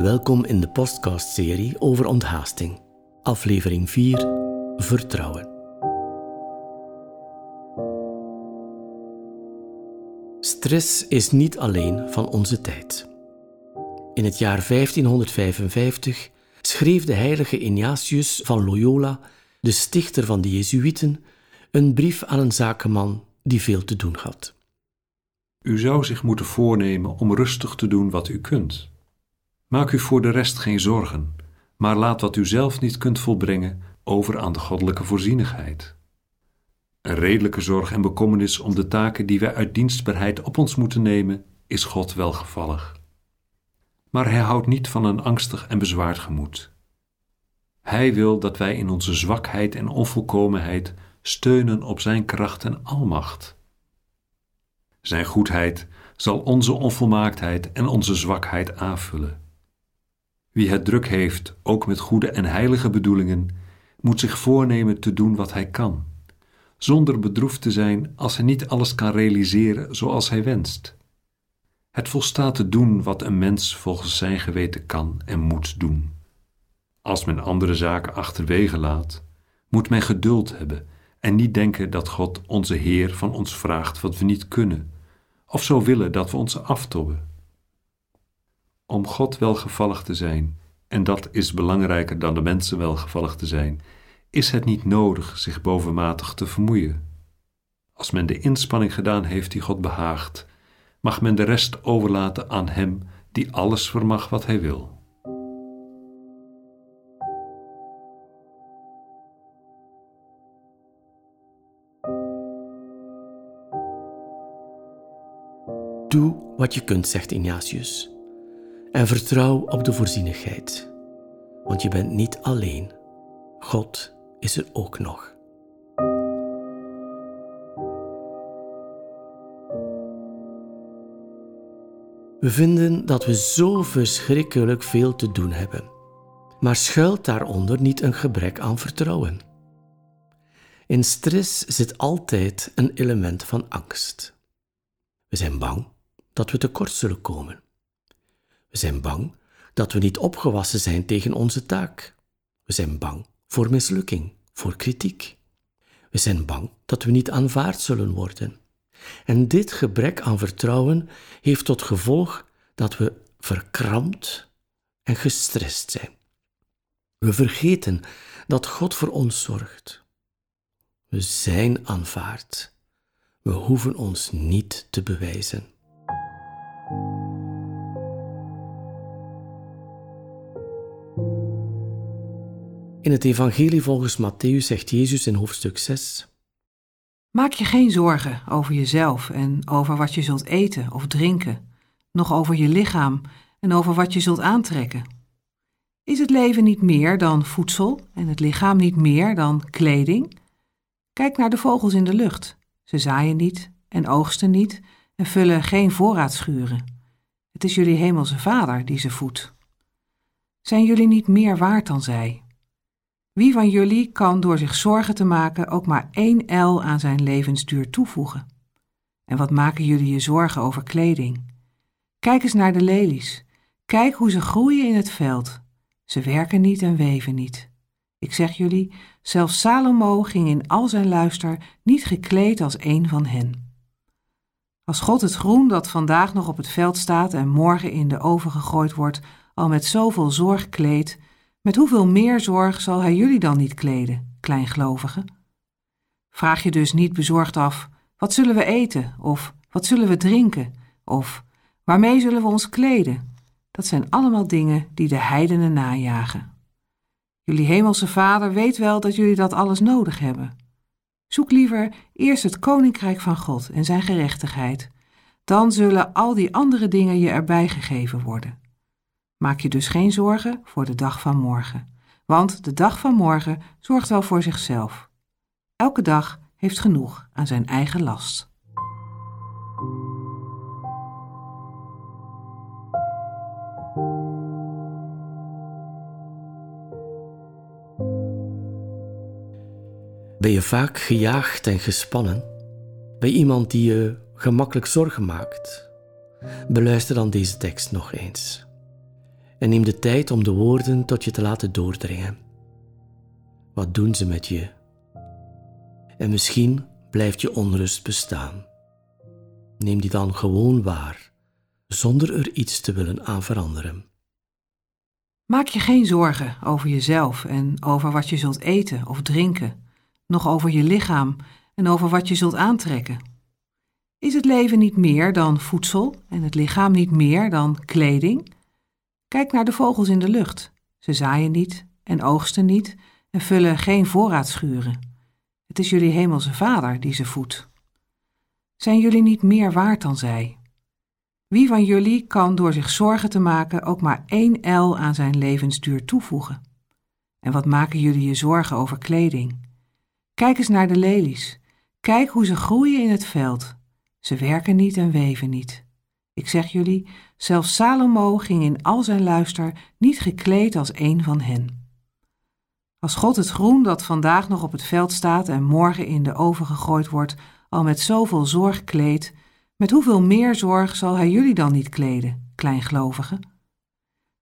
Welkom in de podcast-serie over onthaasting, aflevering 4: Vertrouwen. Stress is niet alleen van onze tijd. In het jaar 1555 schreef de heilige Ignatius van Loyola, de stichter van de Jezuïeten, een brief aan een zakenman die veel te doen had. U zou zich moeten voornemen om rustig te doen wat u kunt. Maak u voor de rest geen zorgen, maar laat wat u zelf niet kunt volbrengen over aan de goddelijke voorzienigheid. Een redelijke zorg en bekommernis om de taken die wij uit dienstbaarheid op ons moeten nemen, is God welgevallig. Maar hij houdt niet van een angstig en bezwaard gemoed. Hij wil dat wij in onze zwakheid en onvolkomenheid steunen op Zijn kracht en almacht. Zijn goedheid zal onze onvolmaaktheid en onze zwakheid aanvullen. Wie het druk heeft, ook met goede en heilige bedoelingen, moet zich voornemen te doen wat hij kan, zonder bedroefd te zijn als hij niet alles kan realiseren zoals hij wenst. Het volstaat te doen wat een mens volgens zijn geweten kan en moet doen. Als men andere zaken achterwege laat, moet men geduld hebben en niet denken dat God onze Heer van ons vraagt wat we niet kunnen, of zo willen dat we ons aftobben. Om God welgevallig te zijn, en dat is belangrijker dan de mensen welgevallig te zijn, is het niet nodig zich bovenmatig te vermoeien. Als men de inspanning gedaan heeft die God behaagt, mag men de rest overlaten aan Hem die alles vermag wat Hij wil. Doe wat je kunt, zegt Ignatius. En vertrouw op de voorzienigheid. Want je bent niet alleen. God is er ook nog. We vinden dat we zo verschrikkelijk veel te doen hebben. Maar schuilt daaronder niet een gebrek aan vertrouwen? In stress zit altijd een element van angst. We zijn bang dat we tekort zullen komen. We zijn bang dat we niet opgewassen zijn tegen onze taak. We zijn bang voor mislukking, voor kritiek. We zijn bang dat we niet aanvaard zullen worden. En dit gebrek aan vertrouwen heeft tot gevolg dat we verkrampt en gestrest zijn. We vergeten dat God voor ons zorgt. We zijn aanvaard. We hoeven ons niet te bewijzen. In het Evangelie volgens Matthäus zegt Jezus in hoofdstuk 6: Maak je geen zorgen over jezelf en over wat je zult eten of drinken, nog over je lichaam en over wat je zult aantrekken. Is het leven niet meer dan voedsel en het lichaam niet meer dan kleding? Kijk naar de vogels in de lucht. Ze zaaien niet en oogsten niet en vullen geen voorraadschuren. Het is jullie hemelse Vader die ze voedt. Zijn jullie niet meer waard dan zij? Wie van jullie kan door zich zorgen te maken ook maar één el aan zijn levensduur toevoegen? En wat maken jullie je zorgen over kleding? Kijk eens naar de lelies. Kijk hoe ze groeien in het veld. Ze werken niet en weven niet. Ik zeg jullie, zelfs Salomo ging in al zijn luister niet gekleed als een van hen. Als God het groen dat vandaag nog op het veld staat en morgen in de oven gegooid wordt, al met zoveel zorg kleedt, met hoeveel meer zorg zal hij jullie dan niet kleden, kleingelovigen? Vraag je dus niet bezorgd af: wat zullen we eten? Of wat zullen we drinken? Of waarmee zullen we ons kleden? Dat zijn allemaal dingen die de heidenen najagen. Jullie hemelse Vader weet wel dat jullie dat alles nodig hebben. Zoek liever eerst het koninkrijk van God en zijn gerechtigheid. Dan zullen al die andere dingen je erbij gegeven worden. Maak je dus geen zorgen voor de dag van morgen, want de dag van morgen zorgt wel voor zichzelf. Elke dag heeft genoeg aan zijn eigen last. Ben je vaak gejaagd en gespannen? Bij iemand die je gemakkelijk zorgen maakt? Beluister dan deze tekst nog eens. En neem de tijd om de woorden tot je te laten doordringen. Wat doen ze met je? En misschien blijft je onrust bestaan. Neem die dan gewoon waar, zonder er iets te willen aan veranderen. Maak je geen zorgen over jezelf en over wat je zult eten of drinken, nog over je lichaam en over wat je zult aantrekken. Is het leven niet meer dan voedsel en het lichaam niet meer dan kleding? Kijk naar de vogels in de lucht. Ze zaaien niet en oogsten niet en vullen geen voorraadschuren. Het is jullie hemelse vader die ze voedt. Zijn jullie niet meer waard dan zij? Wie van jullie kan door zich zorgen te maken ook maar één el aan zijn levensduur toevoegen? En wat maken jullie je zorgen over kleding? Kijk eens naar de lelies. Kijk hoe ze groeien in het veld. Ze werken niet en weven niet. Ik zeg jullie, zelfs Salomo ging in al zijn luister niet gekleed als een van hen. Als God het groen dat vandaag nog op het veld staat en morgen in de oven gegooid wordt, al met zoveel zorg kleedt, met hoeveel meer zorg zal hij jullie dan niet kleden, kleingelovigen?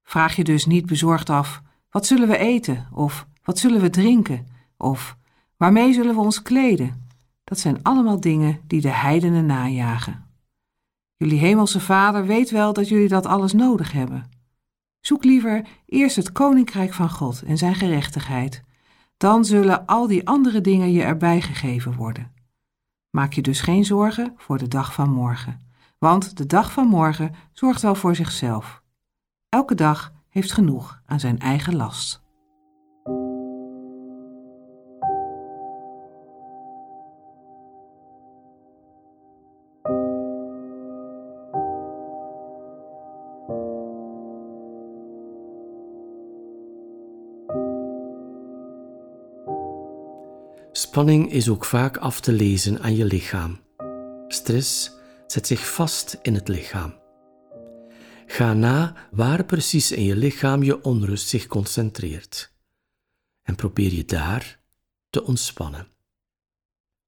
Vraag je dus niet bezorgd af: wat zullen we eten? Of wat zullen we drinken? Of waarmee zullen we ons kleden? Dat zijn allemaal dingen die de heidenen najagen. Jullie hemelse Vader weet wel dat jullie dat alles nodig hebben. Zoek liever eerst het koninkrijk van God en zijn gerechtigheid. Dan zullen al die andere dingen je erbij gegeven worden. Maak je dus geen zorgen voor de dag van morgen, want de dag van morgen zorgt wel voor zichzelf. Elke dag heeft genoeg aan zijn eigen last. Spanning is ook vaak af te lezen aan je lichaam. Stress zet zich vast in het lichaam. Ga na waar precies in je lichaam je onrust zich concentreert. En probeer je daar te ontspannen.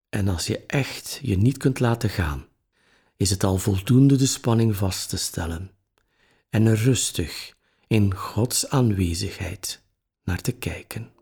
En als je echt je niet kunt laten gaan, is het al voldoende de spanning vast te stellen en er rustig in Gods aanwezigheid naar te kijken.